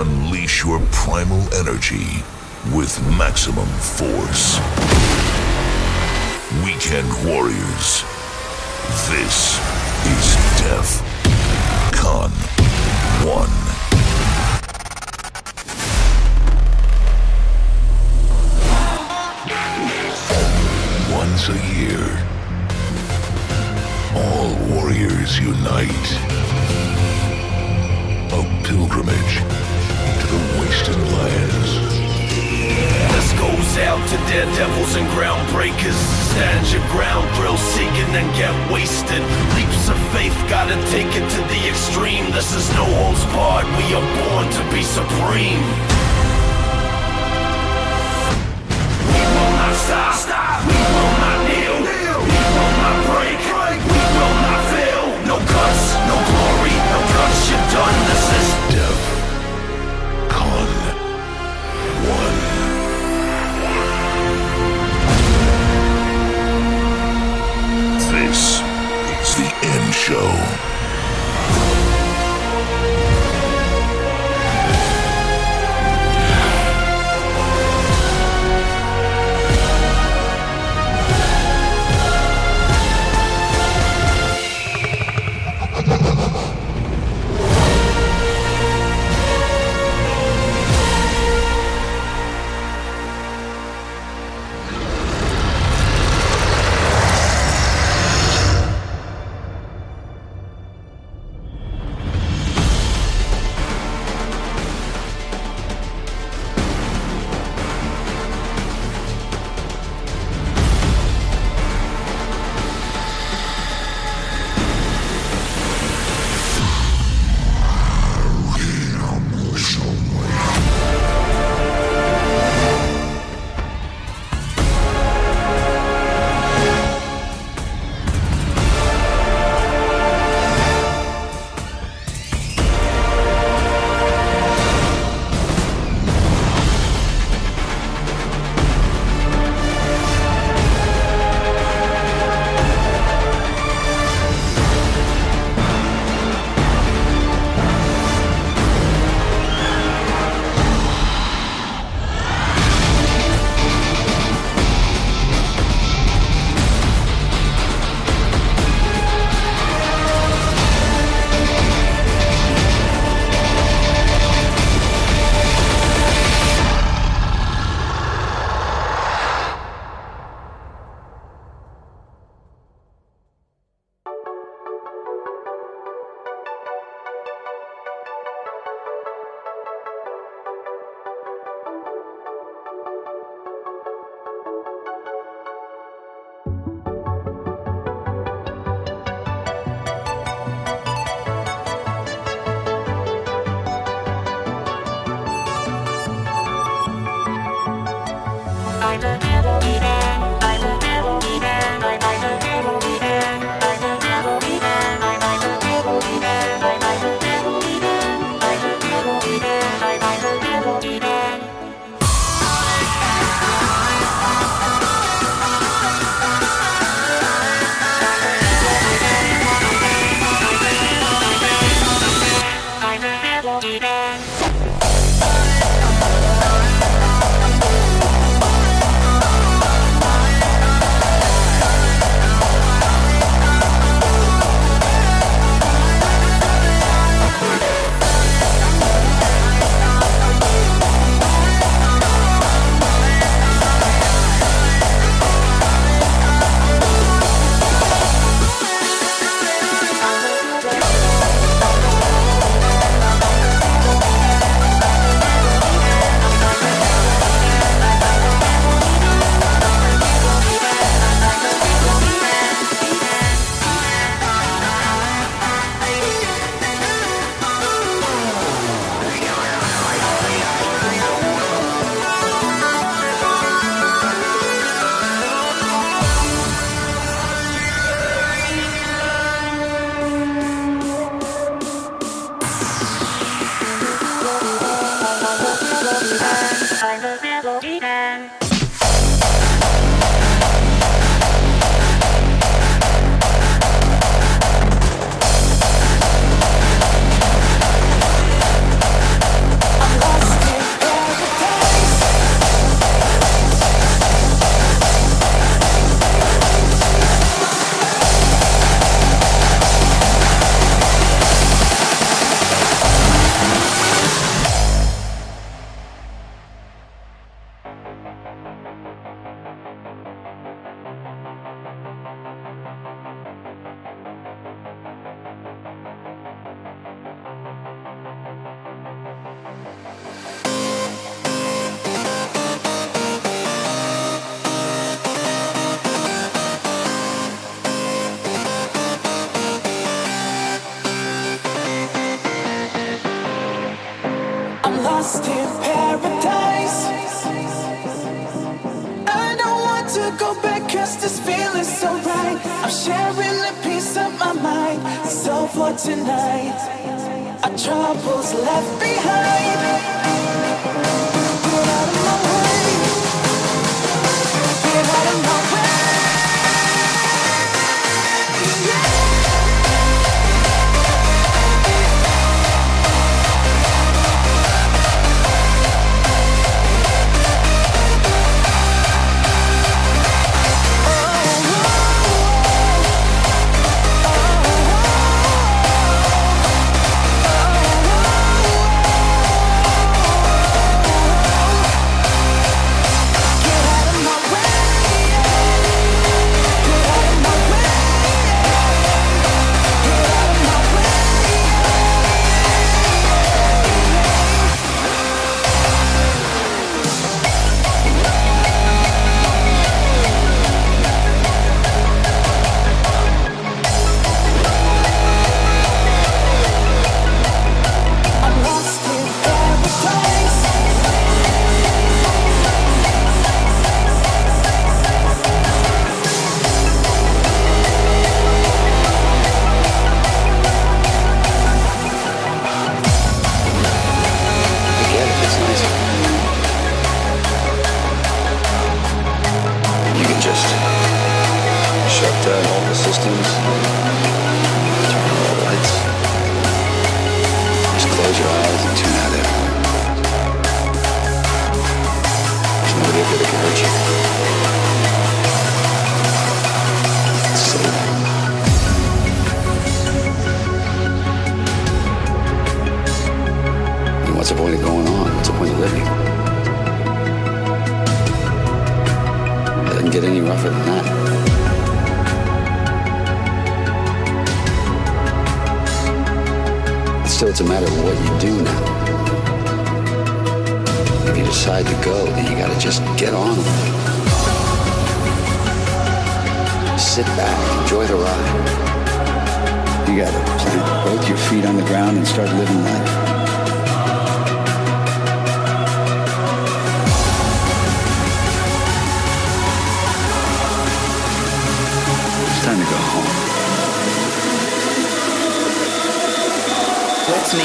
unleash your primal energy with maximum force. Weekend Warriors. This is Def Con 1. Once a year, all warriors unite. A pilgrimage the wasted lands. This goes out to daredevils and groundbreakers. Stand your ground, thrill seeking and get wasted. Leaps of faith, gotta take it to the extreme. This is no holds barred, we are born to be supreme. We will not stop, stop. we will not kneel, kneel. we will not break, break. we will not fail. No cuts, no glory, no guts, you're done. This is I'm a I'm sharing a piece of my mind. So for tonight, our troubles left behind.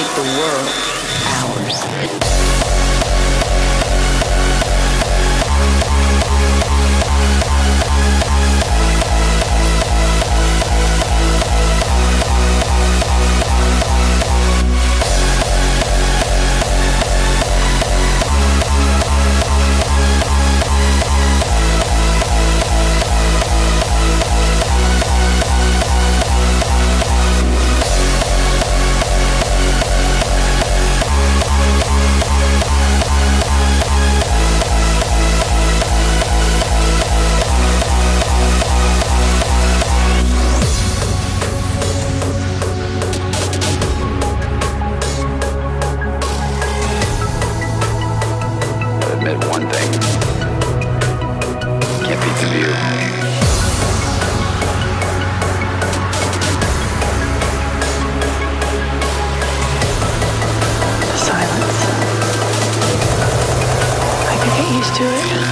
the world. to it.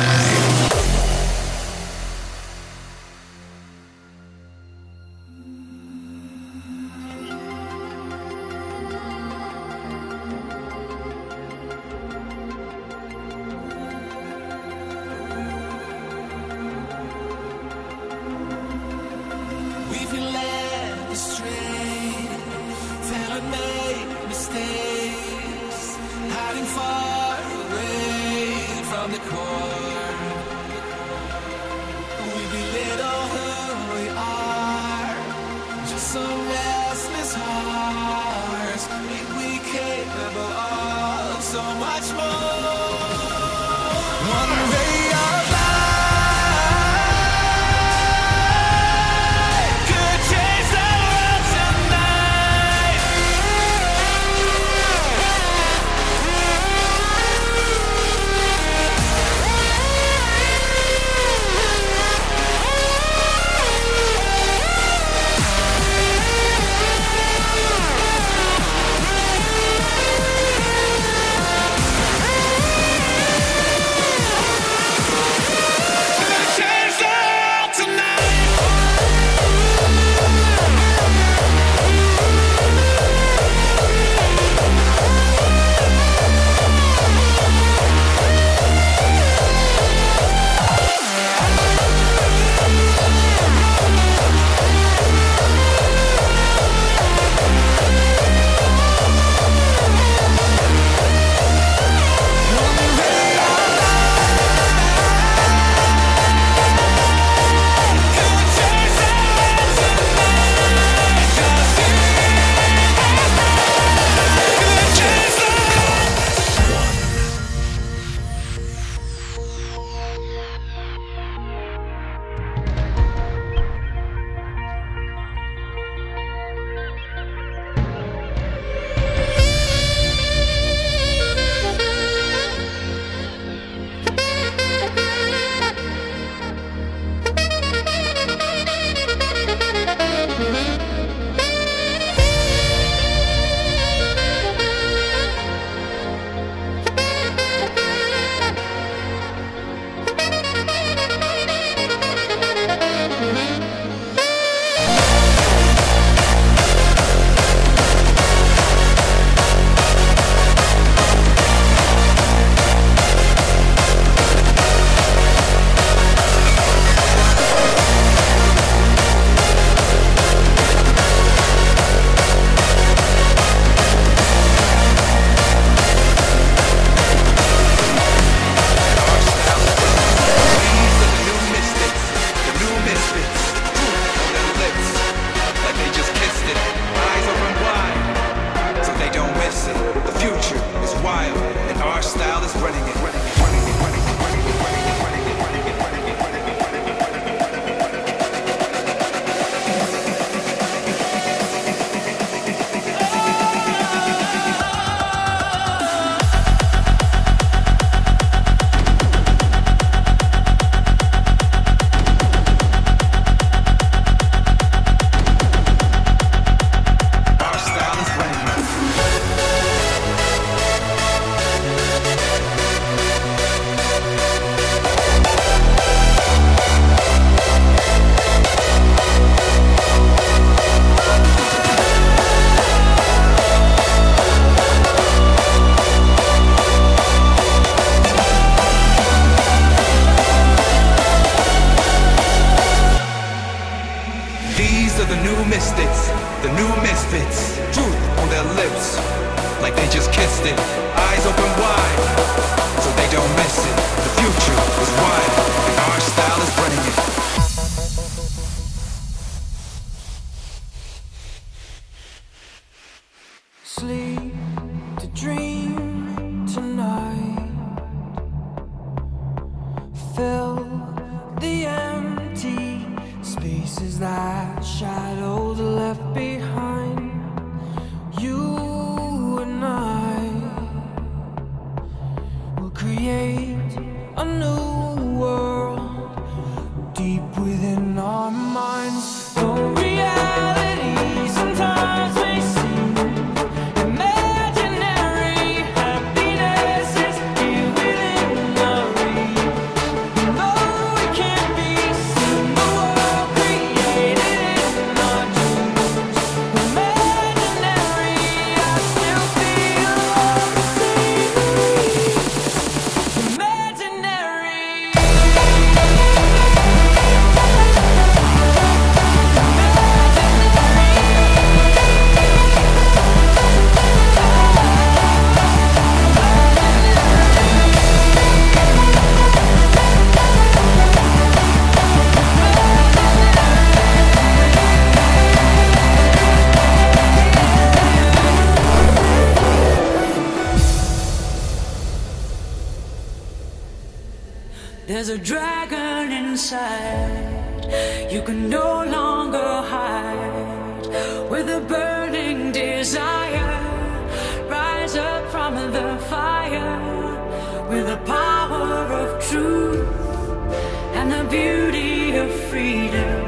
Of freedom.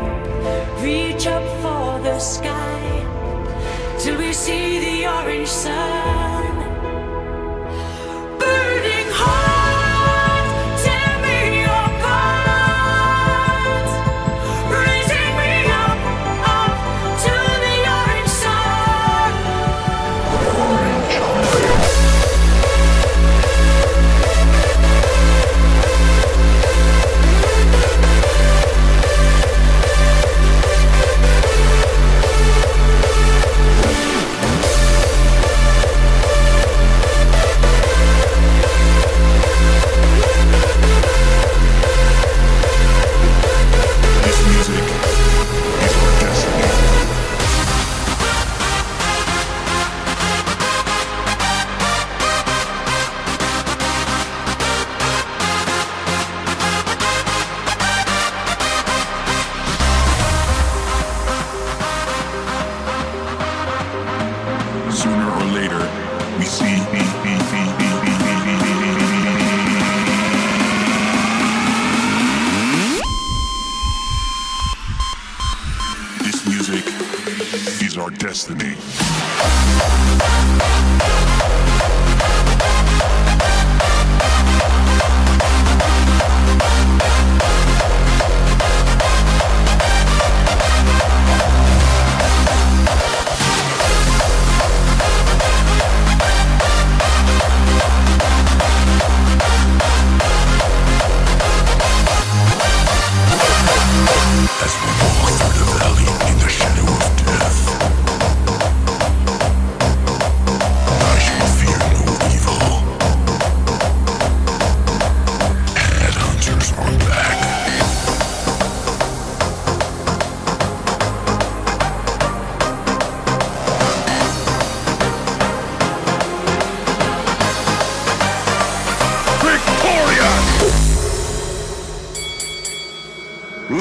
Reach up for the sky till we see the orange sun.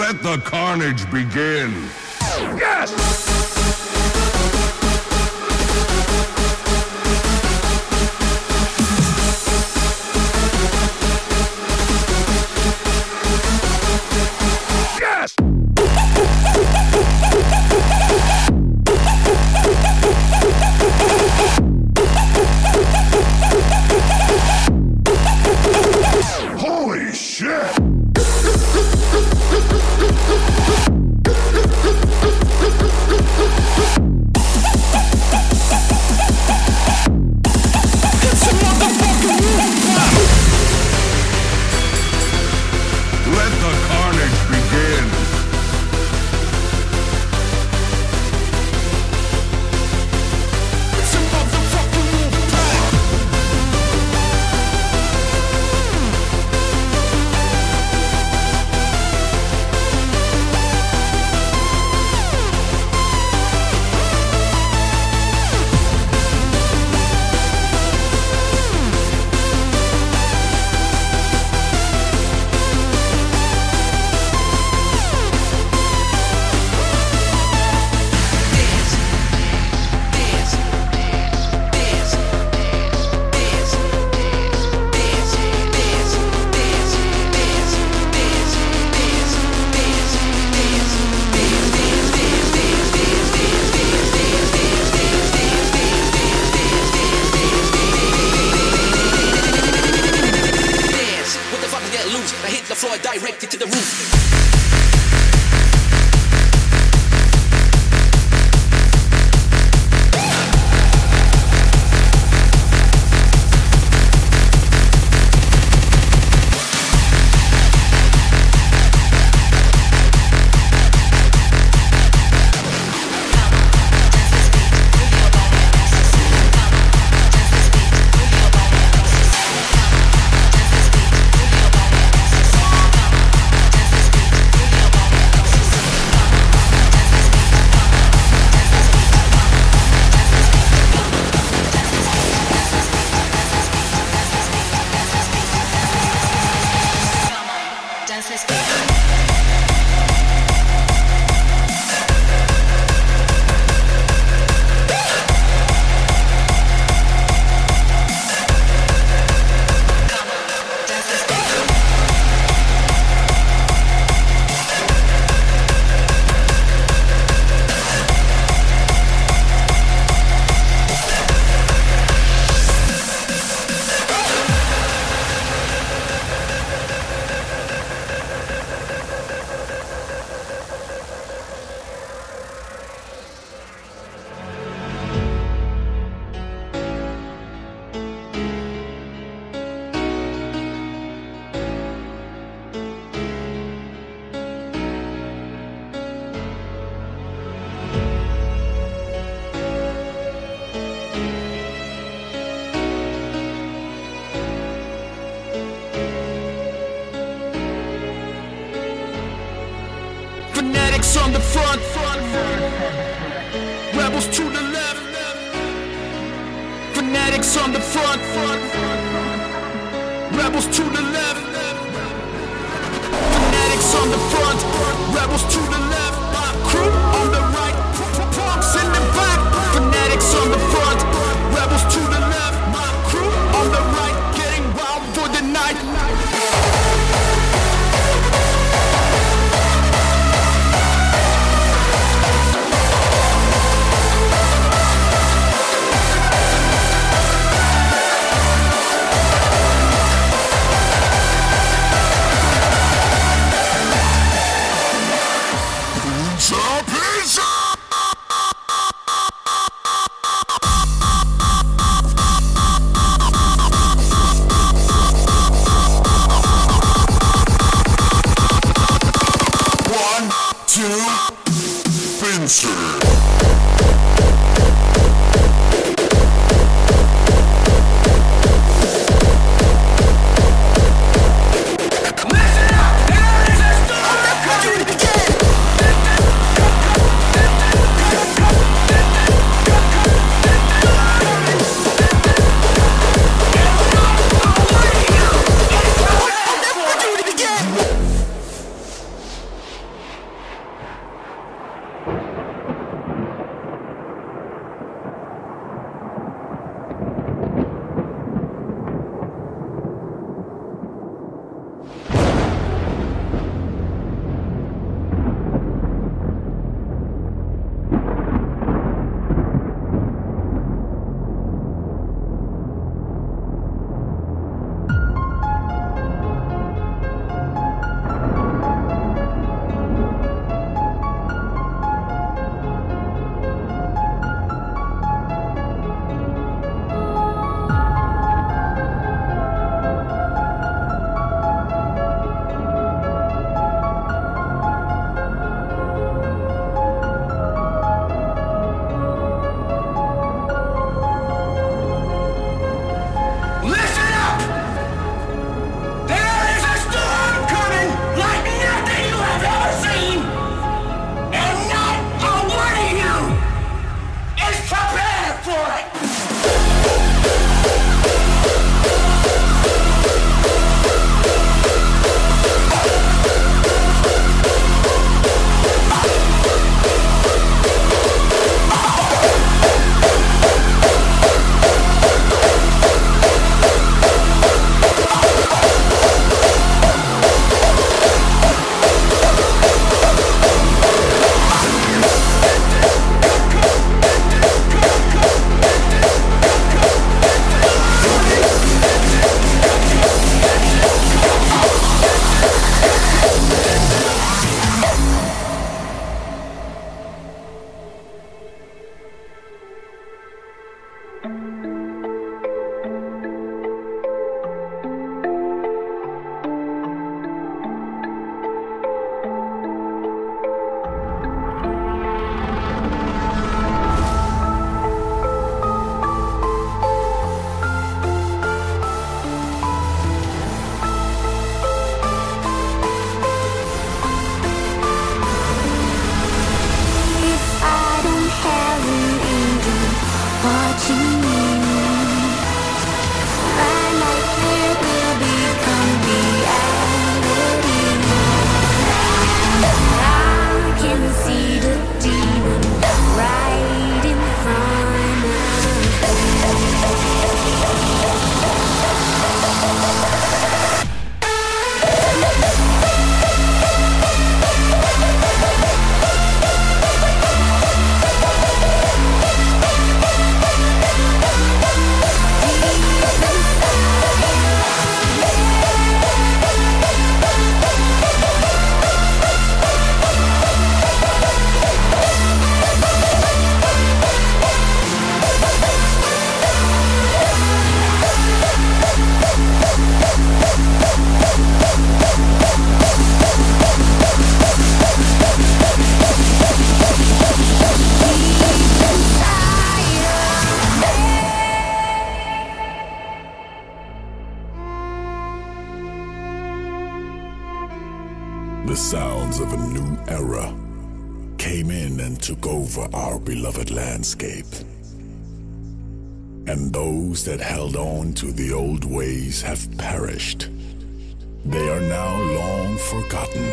Let the carnage begin. Yes! On the front. Rebels to the left. Fanatics on the front. Rebels to the left. Fanatics on the front. Rebels to the left. My crew on the right. Punks in the back. Fanatics on the front. Of a new era. came in and took over our beloved landscape. And those that held on to the old ways have perished. They are now long forgotten.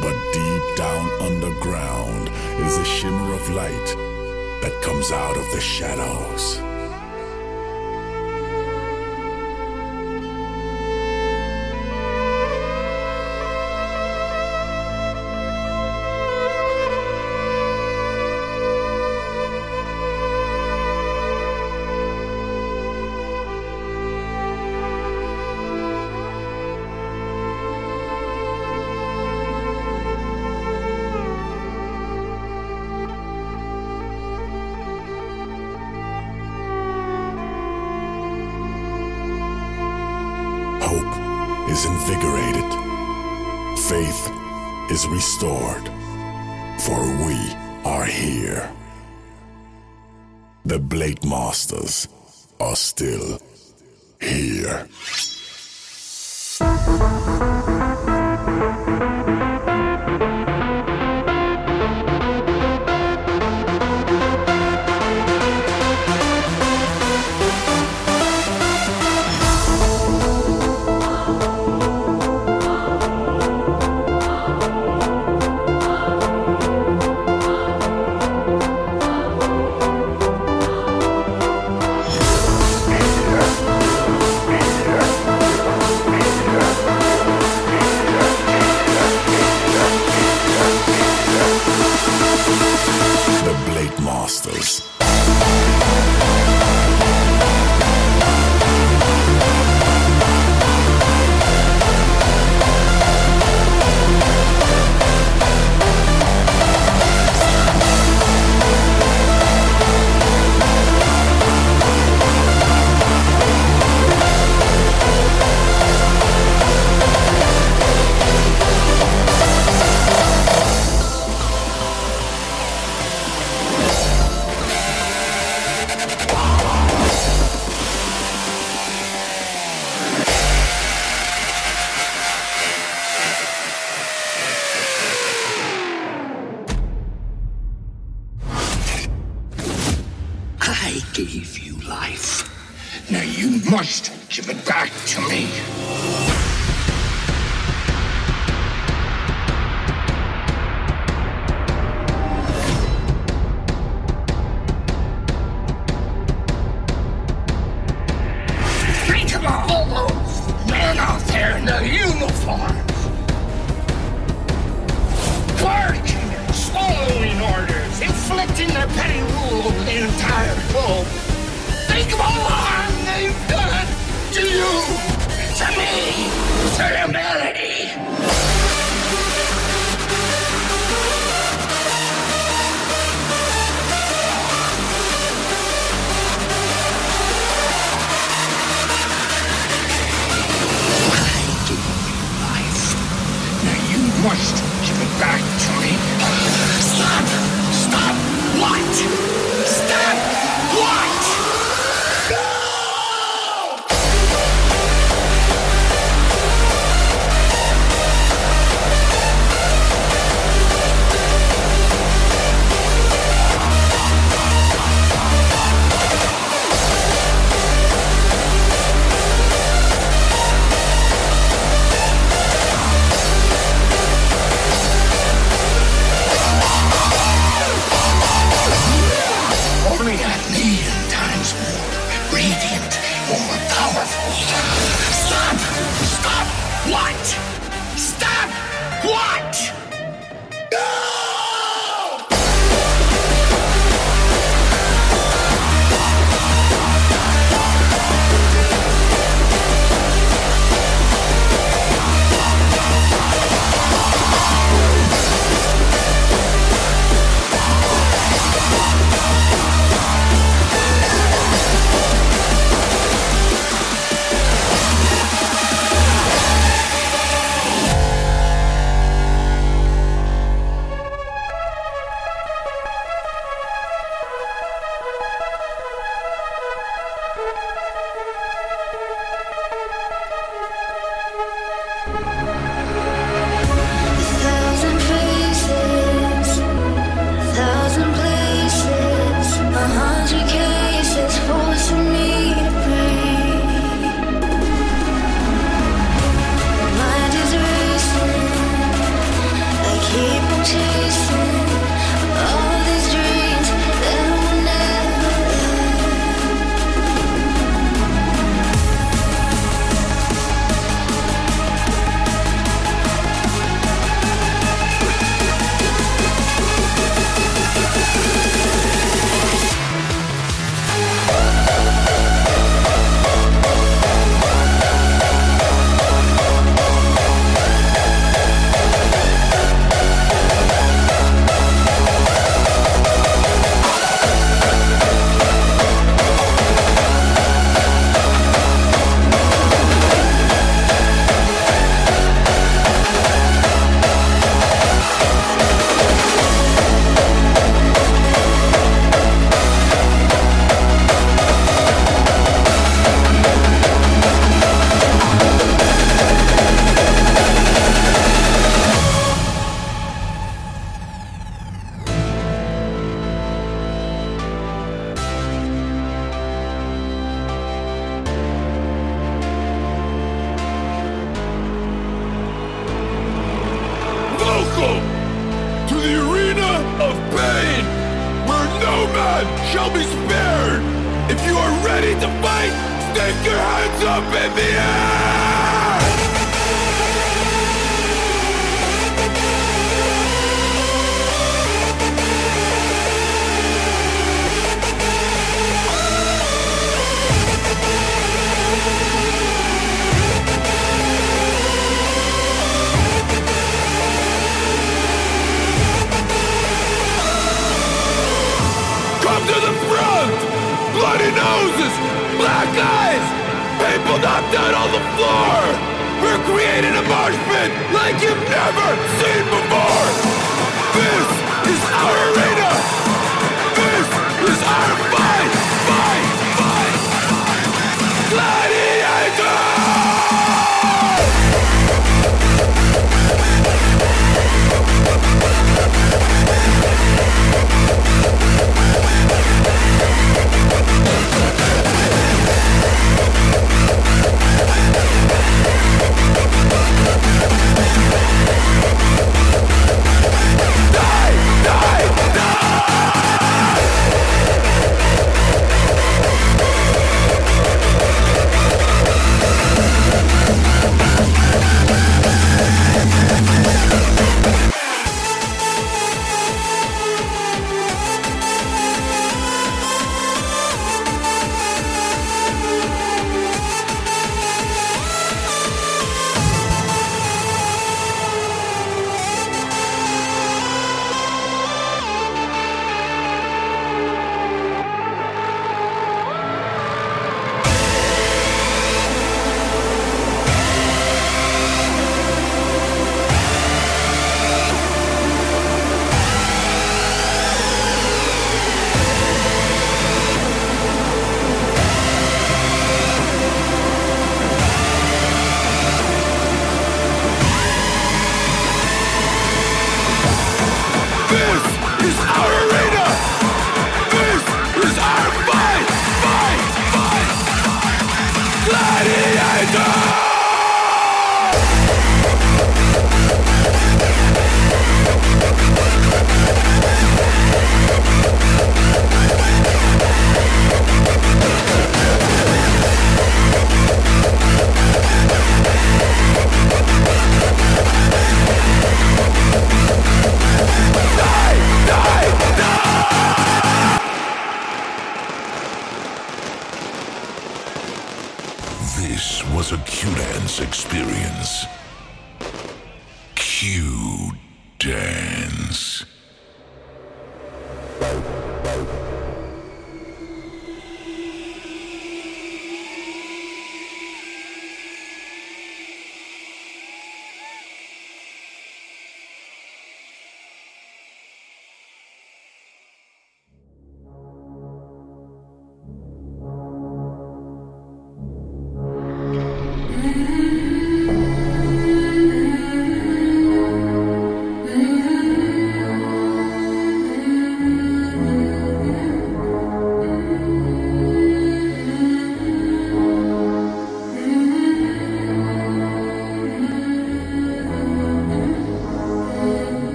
But deep down underground is a shimmer of light that comes out of the shadows. Hope is invigorated. Faith is restored. For we are here. The Blade Masters are still here.